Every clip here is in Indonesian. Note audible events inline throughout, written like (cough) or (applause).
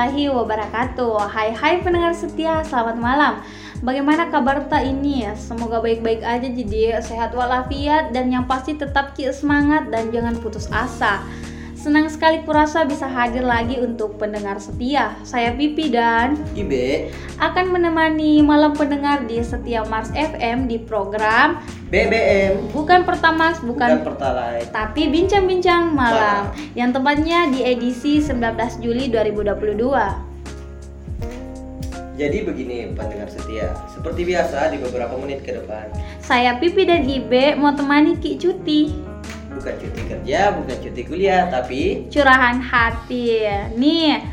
Warahmatullahi wabarakatuh. Hai hai pendengar setia, selamat malam. Bagaimana kabar ta ini? Semoga baik-baik aja jadi sehat walafiat dan yang pasti tetap semangat dan jangan putus asa Senang sekali kurasa bisa hadir lagi untuk pendengar setia. Saya Pipi dan Ibe akan menemani malam pendengar di Setia Mars FM di program BBM bukan Pertamax, bukan, bukan Pertalite. tapi bincang-bincang malam Malam. yang tepatnya di edisi 19 Juli 2022. Jadi begini pendengar setia, seperti biasa di beberapa menit ke depan, Saya Pipi dan Ibe mau temani Ki cuti. Bukan cuti kerja, bukan cuti kuliah, tapi Curahan hati. Nih.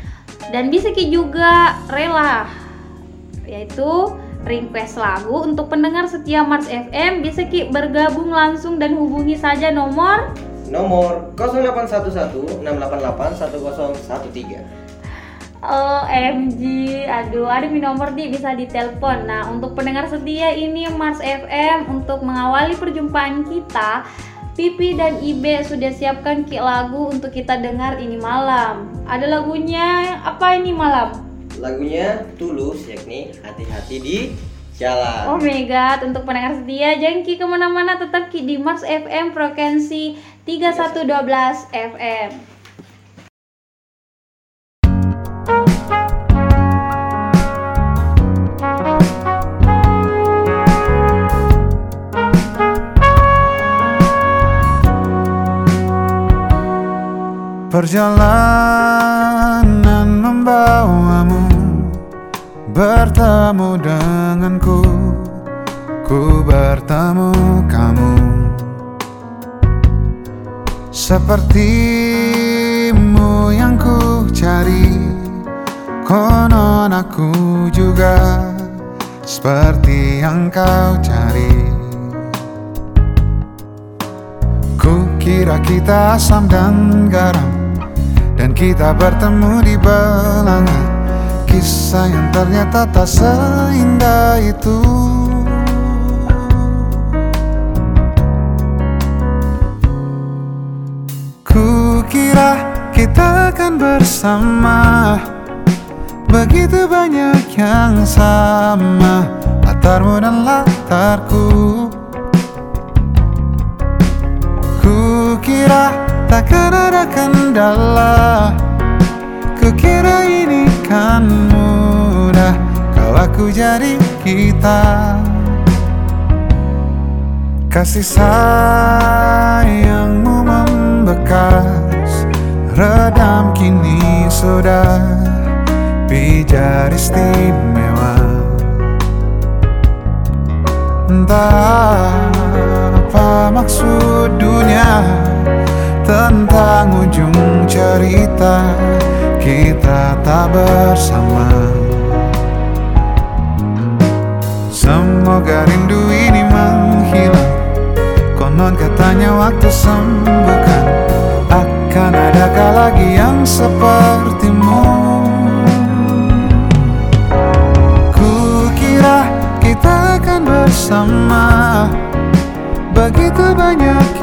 Dan bisa Ki juga rela yaitu request lagu untuk pendengar setia Mars FM bisa Ki bergabung langsung dan hubungi saja nomor nomor 0811 688 1013. OMG, aduh ada mi nomor di bisa ditelepon. Nah untuk pendengar setia ini Mars FM untuk mengawali perjumpaan kita, Pipi dan Ibe sudah siapkan ki lagu untuk kita dengar ini malam. Ada lagunya apa ini malam? Lagunya Tulus yakni hati-hati di Oh jalan. my god, untuk pendengar setia jangan ki ke mana-mana tetap ki di Mars FM frekuensi 3112 FM. Perjalanan membawamu Bertemu denganku. Ku bertemu kamu. Sepertimu yang ku cari Konon aku juga Seperti yang kau cari. Ku kira kita asam dan garam Dan kita bertemu di belanga Kisah yang ternyata tak seindah itu. Ku kira kita akan bersama. Begitu banyak yang sama. Latarmu dan latarku. Ku kira takkan ada kendala. Kukira ini kan mudah Kau aku jadi kita. Kasih sayangmu membekas Redam kini sudah. Pijar istimewa. Entah apa maksud dunia Tentang ujung cerita Kita tak bersama. Semoga rindu ini menghilang. Konon katanya waktu sembuhkan. Akan adakah lagi yang sepertimu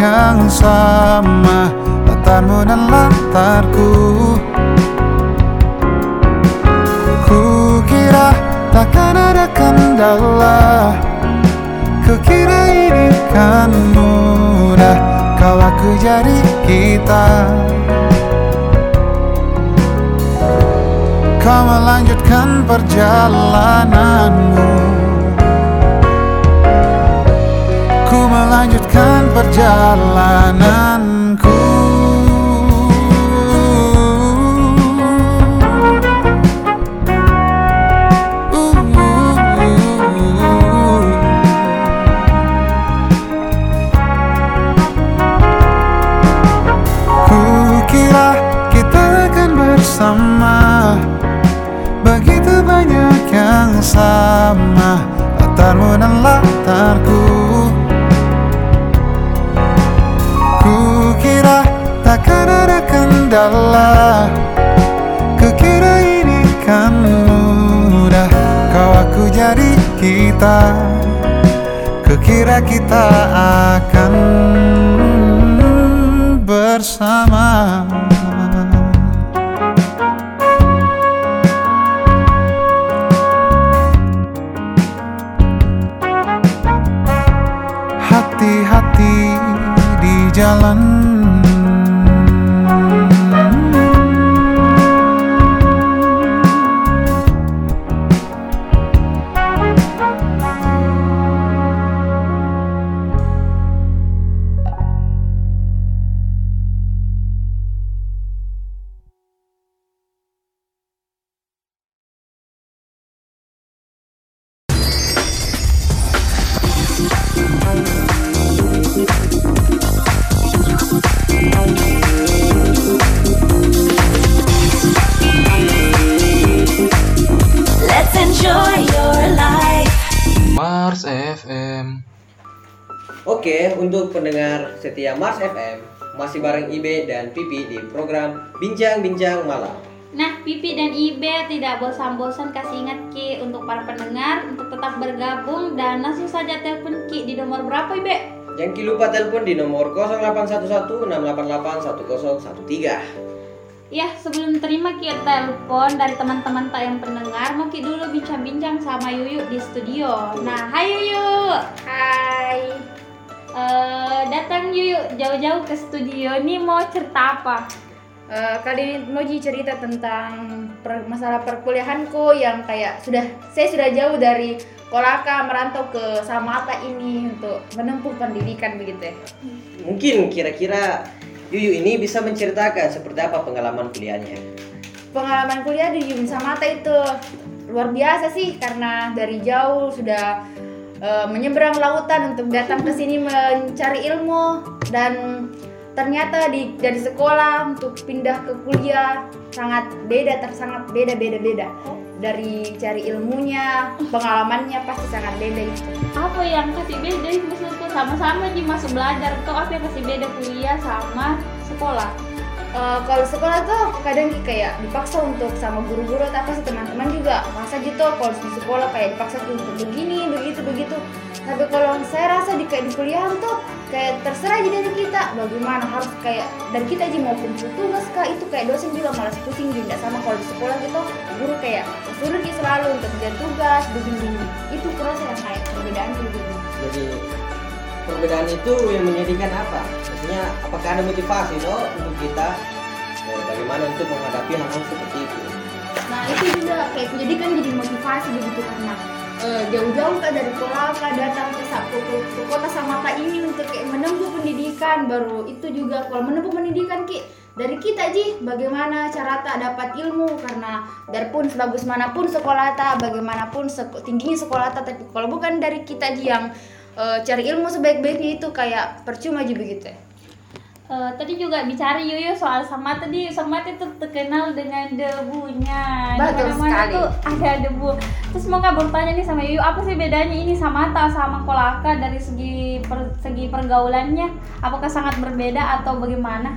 yang sama Latarmu dan latarku Ku kira takkan ada kendala. Kukira ini kan mudah Kau aku jadi kita. Kau melanjutkan perjalananmu melanjutkan perjalananku untuk pendengar setia Mars FM, masih bareng Ibe dan Pipi di program Bincang-Bincang Malam. Nah, Pipi dan Ibe tidak bosan-bosan kasih ingat Ki untuk para pendengar untuk tetap bergabung dan langsung saja telepon Ki di nomor berapa Ibe? Jangan ki lupa telepon di nomor 0811 688 1013. Ya, sebelum terima Ki telepon dari teman-teman tak yang pendengar, mau Ki dulu bincang-bincang sama Yuyu di studio. Nah, hai Yuyu. Hai. Eh, datang Yuyu jauh-jauh ke studio. Ini mau cerita apa? Eh, kali ini mau Ji cerita tentang per- masalah perkuliahanku yang kayak sudah saya sudah jauh dari Kolaka merantau ke Samata ini untuk menempuh pendidikan begitu ya. Mungkin kira-kira Yuyu ini bisa menceritakan seperti apa pengalaman kuliahnya. Pengalaman kuliah di Yun Samata itu luar biasa sih karena dari jauh sudah eh, menyeberang lautan untuk datang ke sini mencari ilmu. Dan ternyata di dari sekolah untuk pindah ke kuliah sangat beda ter sangat beda beda beda. Dari cari ilmunya pengalamannya pasti sangat beda itu. Apa yang kasih beda maksudku sama-sama Ji masuk belajar. Atau apa yang kasih beda? Kuliah sama sekolah? Eh, kalau sekolah tuh kadang kayak dipaksa untuk sama guru-guru atau apa sih teman-teman juga. Masa gitu kalau di sekolah kayak dipaksa untuk begini begitu begitu. Tapi kalau saya rasa di kayak di kuliah tuh kayak terserah aja dari kita. Bagaimana harus kayak dan kita aja mau kumpul tugas kah itu kayak dosen juga malas pusing juga sama. Kalau di sekolah gitu guru kayak suruh dia selalu untuk kerja tugas begini itu kurasa yang kayak perbedaan gitu. Jadi perbedaan itu yang menyedihkan apa? Maksudnya apakah ada motivasi toh untuk kita eh, bagaimana untuk menghadapi hal-hal seperti itu? Nah itu juga kayak pendidikan jadi motivasi begitu karena eh, jauh-jauh kan dari Kolaka datang ke, ke, ke, kota Samata ini untuk kayak menempuh pendidikan baru itu juga kalau menempuh pendidikan ki dari kita ji bagaimana cara tak dapat ilmu karena darpun sebagus mana pun sekolah tak bagaimanapun sek- tingginya sekolah tak tapi kalau bukan dari kita ji yang eh, cari ilmu sebaik-baiknya itu kayak percuma aja begitu. Ya. Eh, tadi juga bicara Yuyu soal sama. Tadi sama itu terkenal dengan debunya. Betul Di mana-mana sekali. tuh ada debu. Terus mau nggak bertanya nih sama Yuyu apa sih bedanya ini Samata sama Kolaka dari segi per- segi pergaulannya? Apakah sangat berbeda atau bagaimana?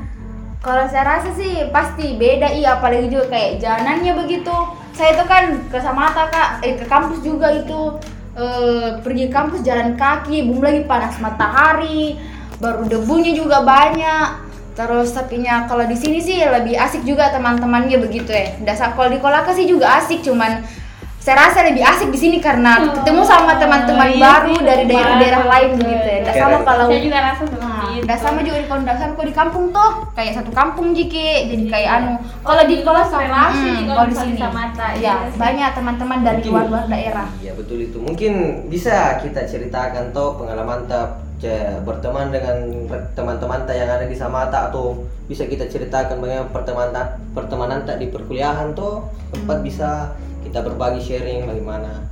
Kalau saya rasa sih pasti beda iya. Apalagi juga kayak jalanannya begitu. Saya itu kan ke Samata kak, eh ke kampus juga itu eh, pergi kampus jalan kaki, belum lagi panas matahari, baru debunya juga banyak. Terus tapinya kalau di sini sih lebih asik juga teman-temannya begitu ya. Dasar kalau di Kolaka sih juga asik, cuman saya rasa lebih asik di sini karena Oh, ketemu sama teman-teman iya baru sih, dari daerah-daerah lain begitu ya. Nggak Oke, sama baik. kalau saya juga rasa seperti Itu udah sama juga di sama kalau di kampung tuh kayak satu kampung jiki jadi kayak anu kalau di kalau sama relasi hmm, kalau di sini. sama Mata, ya iya banyak teman-teman dari luar-luar daerah. Iya betul itu. Mungkin bisa kita ceritakan toh pengalaman ce- berteman dengan teman-teman tak yang ada di Samata atau bisa kita ceritakan bagaimana pertemanan pertemanan tak di perkuliahan toh tempat bisa kita berbagi sharing bagaimana.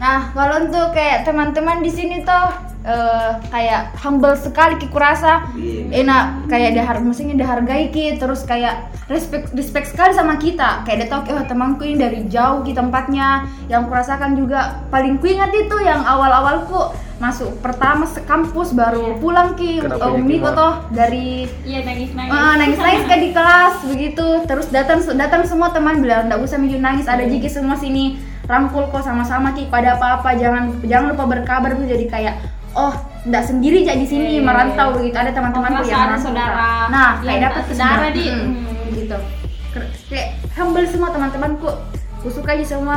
Nah kalau untuk kayak teman-teman di sini tuh eh, kayak humble sekali ki kurasa. Iya. enak kayak dihar maksudnya dihargai ki terus kayak respect respect sekali sama kita. Kayak dia tahu oh temanku ini dari jauh ki tempatnya. Yang kurasakan juga paling ku ingat itu yang awal-awalku masuk pertama se kampus baru pulang ki um, ini, Miko Ma? toh dari iya nangis nangis Ah, nangis-nangis di kelas begitu. Terus datang datang semua teman bilang nggak usah minum nangis ada Jiki semua sini rangkul kok sama-sama ki. Pada apa-apa jangan jangan lupa berkabar tuh. Jadi kayak oh nggak sendiri jadi di sini Iya, iya, merantau iya. begitu ada teman-temanku merasa yang ada merantau. saudara. Nah yang kayak dapat tak saudara di Hmm, Hmm. gitu. Kayak humble semua teman-temanku. Aku suka aja semua.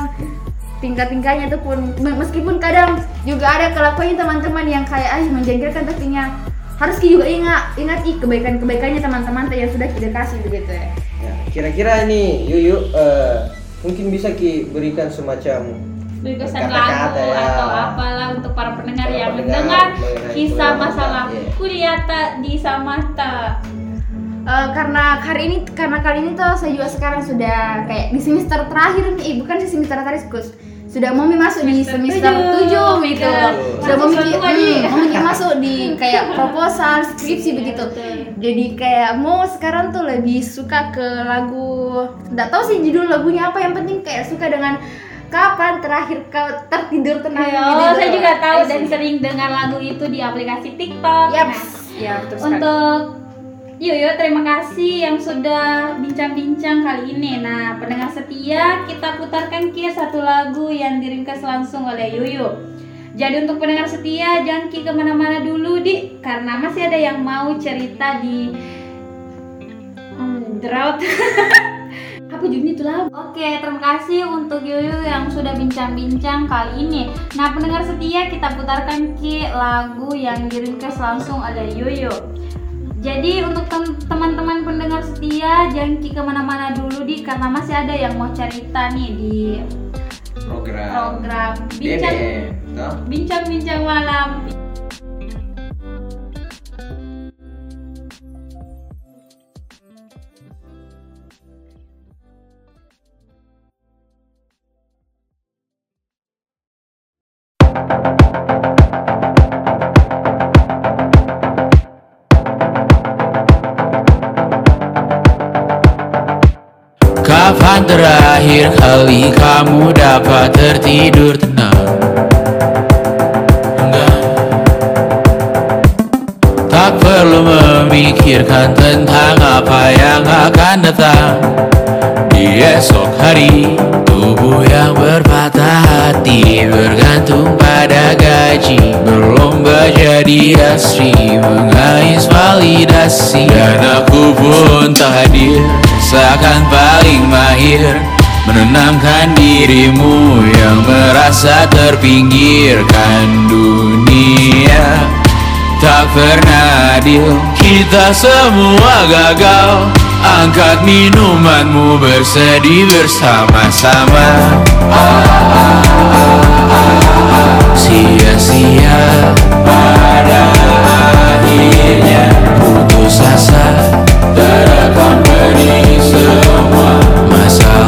Tingkat-tingkatnya tuh pun me- meskipun kadang juga ada kelakuannya teman-teman yang kayak ah menjengkelkan tapi nya harus ki juga ingat ingat ih kebaikan-kebaikannya teman-teman yang sudah kita kasih begitu ya. Ya, kira-kira ini Yuyu eh, mungkin bisa ki berikan semacam Berkesan Kata-kata lagu ya. atau apalah untuk para pendengar Para yang pendengar mendengar kisah masalah iya. kuliah tak di Samata. Eh, karena hari ini karena kali ini tuh saya juga sekarang sudah kayak di semester terakhir nih eh, bukan di semester terakhir Gus. Sudah mau masuk di Semester semester tujuh, 7 gitu Mika. sudah mau satu lagi. mau masuk di (laughs) kayak proposal skripsi Iya, begitu betul. jadi kayak mau sekarang tuh lebih suka ke lagu nggak tahu sih judul lagunya apa yang penting kayak suka dengan kapan terakhir kau tertidur tenang Iya, gitu? oh, saya juga tahu dan sering dengar lagu itu di aplikasi TikTok. Yaps. Nah, Ya, betul sekali. untuk Yoyo terima kasih yang sudah bincang-bincang kali ini. Nah, pendengar setia, kita putarkan Ki satu lagu yang diringkas langsung oleh Yoyo. Jadi untuk pendengar setia, jangan Ki ke mana-mana dulu, Di, karena masih ada yang mau cerita di hmm, drought. (laughs) Apa judulnya itu lagu? Oke, terima kasih untuk Yoyo yang sudah bincang-bincang kali ini. Nah, pendengar setia, kita putarkan Ki lagu yang diringkas langsung oleh Yoyo. Jadi untuk tem- teman-teman pendengar setia jangan ke mana-mana dulu di karena masih ada yang mau cerita nih di program program bincang bincang-bincang malam. Terakhir kali kamu dapat tertidur tenang? Tak perlu memikirkan tentang apa yang akan datang. Di esok hari Tubuh yang berpatah hati Bergantung pada gaji. Berlomba jadi asri Mengais validasi. Dan aku pun tak hadir Seakan paling mahir Menenangkan dirimu Yang merasa terpinggirkan dunia. Tak pernah adil Kita semua gagal. Angkat minumanmu bersedih bersama-sama. Sia-sia pada akhirnya Putus asa. Terekam benih semua. Masalahnya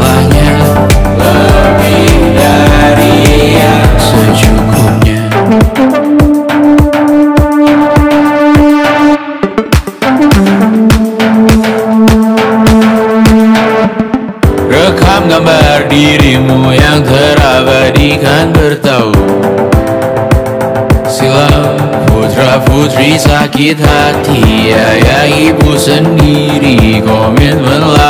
Rekam gambar dirimu yang terabadikan bertahun Silam putra putri sakit hati Ayah ibu sendiri komitmen lama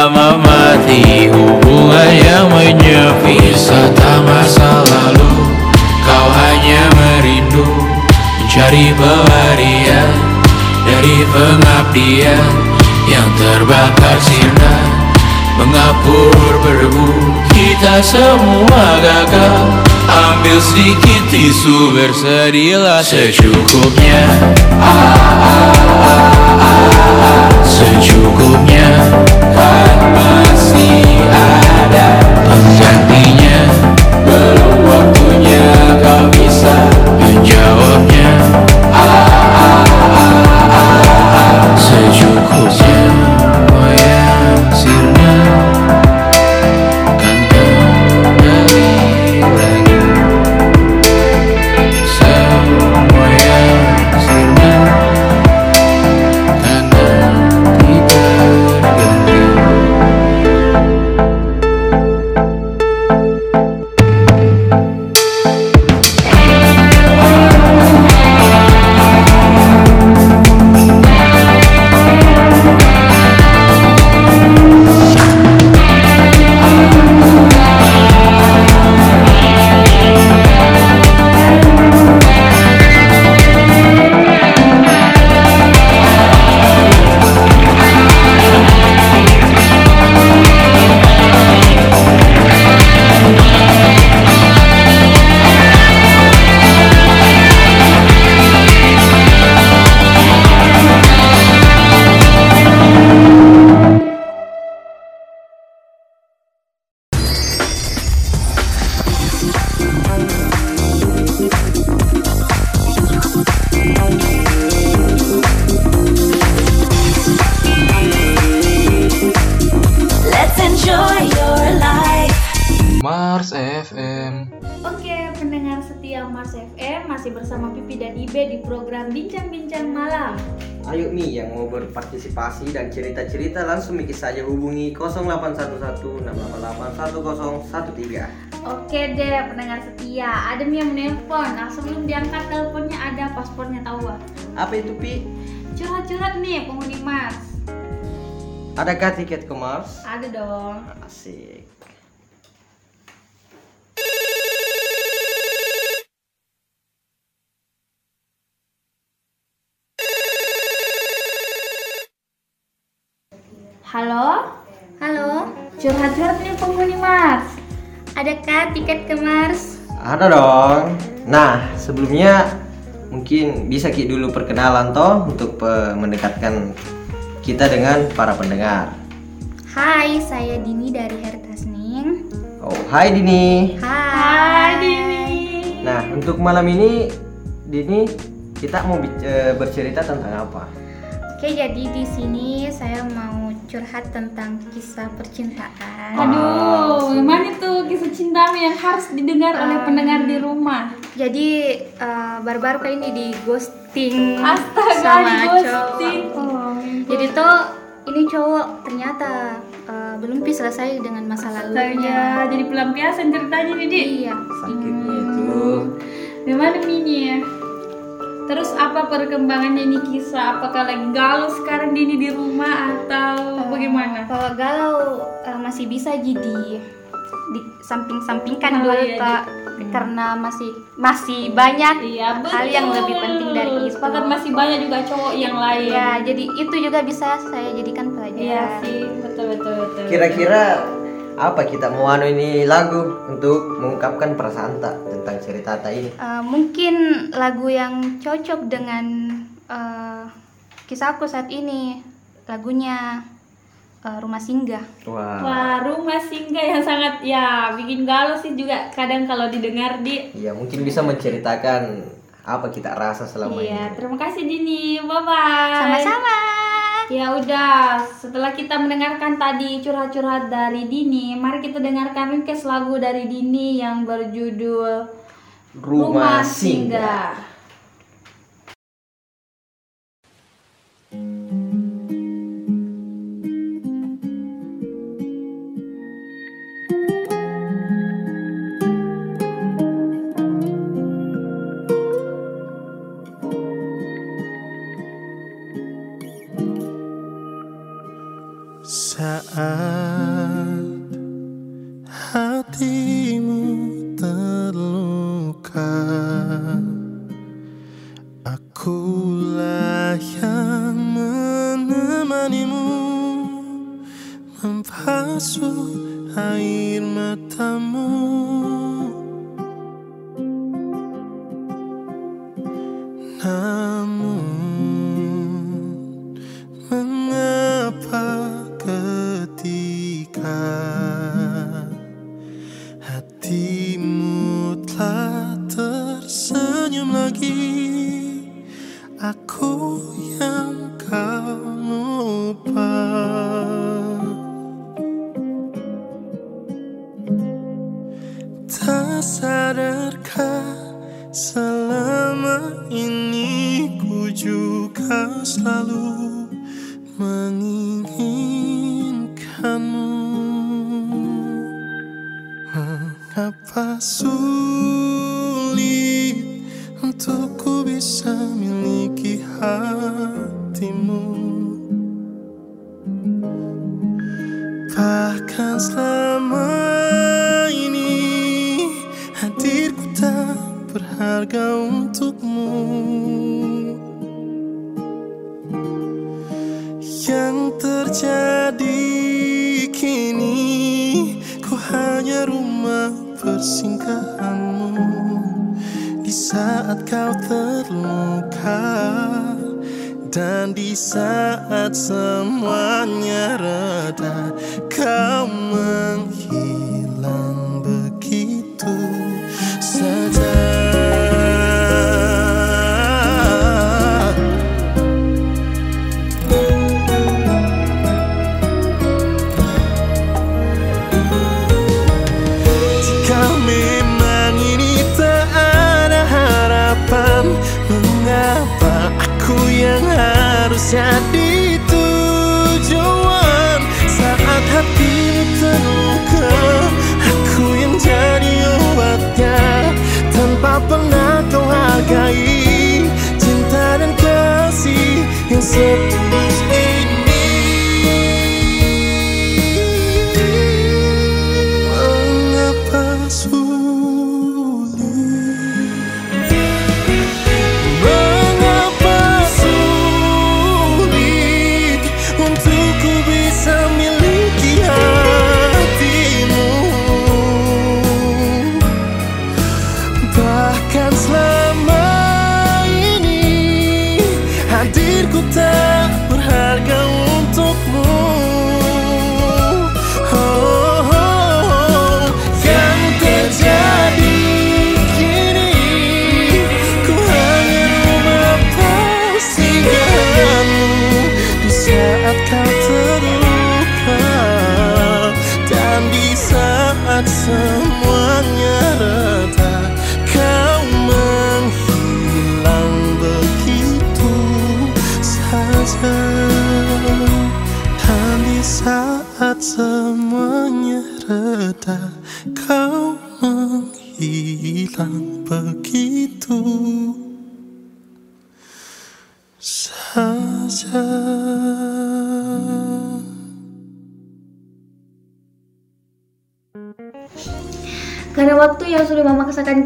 Mencari pelarian Dari pengabdian Yang terbakar sinar Mengapur berdebu Kita semua gagal. Ambil sedikit tisu Bersedihlah secukupnya. Secukupnya. Kan masih ada Penggantinya Belum waktunya kau bisa Menjawabnya Mars FM Oke, pendengar setia Mars FM masih bersama Pipi dan Ibe di program Bincang-Bincang Malam. Ayo Mi yang mau berpartisipasi dan cerita-cerita langsung Miki saja hubungi 0811 688 1013. Oke deh pendengar setia, ada yang menelpon. Nah sebelum diangkat teleponnya ada paspornya tahu gak? Apa itu Pi? Curhat-curhat nih penghuni Mars. Adakah tiket ke Mars? Ada dong. Asik. Halo, Halo, curhat-curhat nih penghuni Mars. Adakah tiket ke Mars? Ada dong. Nah, sebelumnya mungkin bisa Ki dulu perkenalan toh untuk mendekatkan kita dengan para pendengar. Hai, saya Dini dari Hertasning. Oh, hai Dini. Hai. Nah, untuk malam ini Dini kita mau eh, bercerita tentang apa? Oke, jadi di sini saya mau curhat tentang kisah percintaan. Aduh, gimana tuh kisah cintamu yang harus didengar oleh pendengar di rumah? Jadi eh, baru-baru kali ini di ghosting Astaga, sama di ghosting. cowok. Jadi tuh ini cowok ternyata eh, belum bisa selesai dengan masa Astaga, lalunya. jadi pelampiasan ceritanya nih, Di. Iya. Sakitnya itu. Gimana Mini ya? Terus apa perkembangannya ini kisah? Apakah lagi galau sekarang Dini di rumah atau bagaimana? Kalau galau eh, masih bisa jadi di samping-sampingkan Oh, dulu iya, Kak. karena masih masih banyak Iya, betul. hal yang lebih penting dari itu. Sepakat masih banyak juga cowok yang lain. Ya, jadi itu juga bisa saya jadikan pelajaran. Iya sih, betul betul betul. Kira-kira apa kita mau anu ini lagu untuk mengungkapkan perasaan tak tentang cerita tak ini? Eh, mungkin lagu yang cocok dengan eh, kisahku saat ini lagunya eh, Rumah Singgah. Wah. Wah, rumah singgah yang sangat ya bikin galau sih juga kadang kalau didengar di Ya mungkin bisa menceritakan apa kita rasa selama Iya, ini. terima kasih Dini. Bye bye. Sama-sama. Ya udah, setelah kita mendengarkan tadi curhat-curhat dari Dini, mari kita dengarkan request lagu dari Dini yang berjudul Rumah Singgah. Saat berharga untukmu. Yang terjadi kini ku hanya rumah persinggahanmu. Di saat kau terluka dan di saat semuanya reda Kau menghilang harus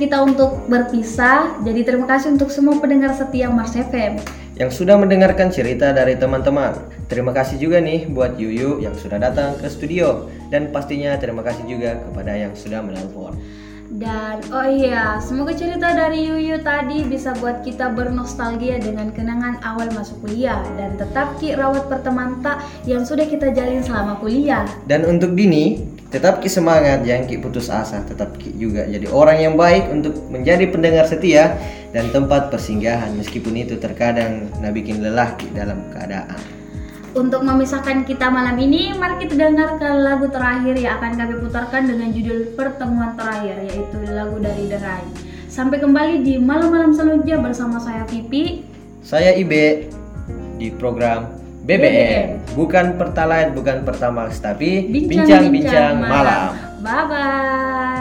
kita untuk berpisah, jadi terima kasih untuk semua pendengar setia Mars FM. yang sudah mendengarkan cerita dari teman-teman. Terima kasih juga nih buat Yuyu yang sudah datang ke studio dan pastinya terima kasih juga kepada yang sudah menelpon. Dan oh iya, semoga cerita dari Yuyu tadi bisa buat kita bernostalgia dengan kenangan awal masuk kuliah dan tetap ki rawat pertemanan yang sudah kita jalin selama kuliah. Dan untuk Dini, tetap ki semangat, jangan ki putus asa, tetap ki juga jadi orang yang baik untuk menjadi pendengar setia dan tempat persinggahan meskipun itu terkadang nah bikin lelah ki dalam keadaan. Untuk memisahkan kita malam ini, mari kita dengarkan lagu terakhir yang akan kami putarkan dengan judul Pertemuan Terakhir, yaitu lagu dari Derai. Sampai kembali di malam-malam selanjutnya bersama saya Pipi. Saya Ibe di program BBM, bukan Pertalite, bukan Pertamax, tapi bincang-bincang malam. Bye bye.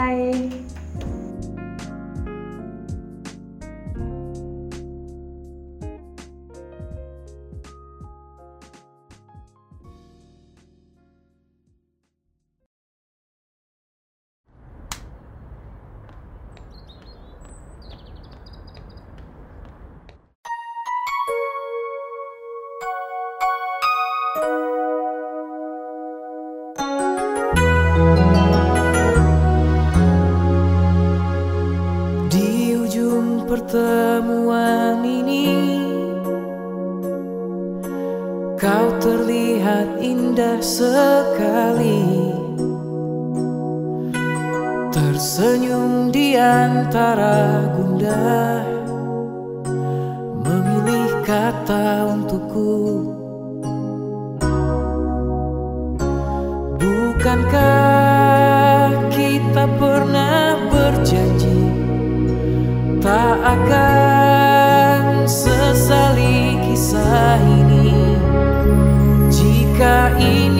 in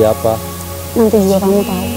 siapa? nanti juga kamu tahu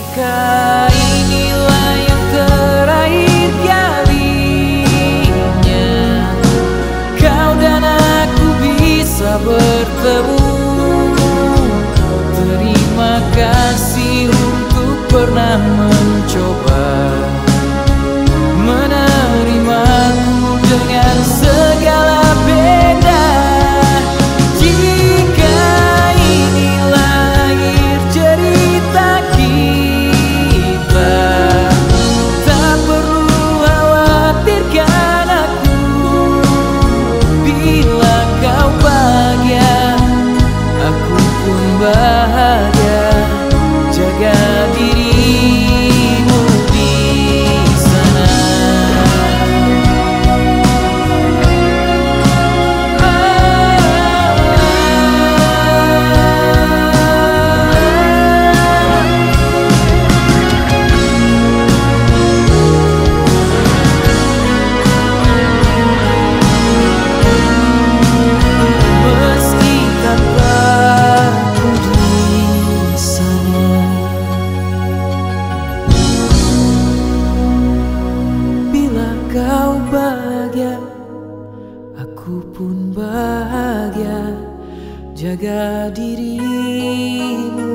jaga dirimu.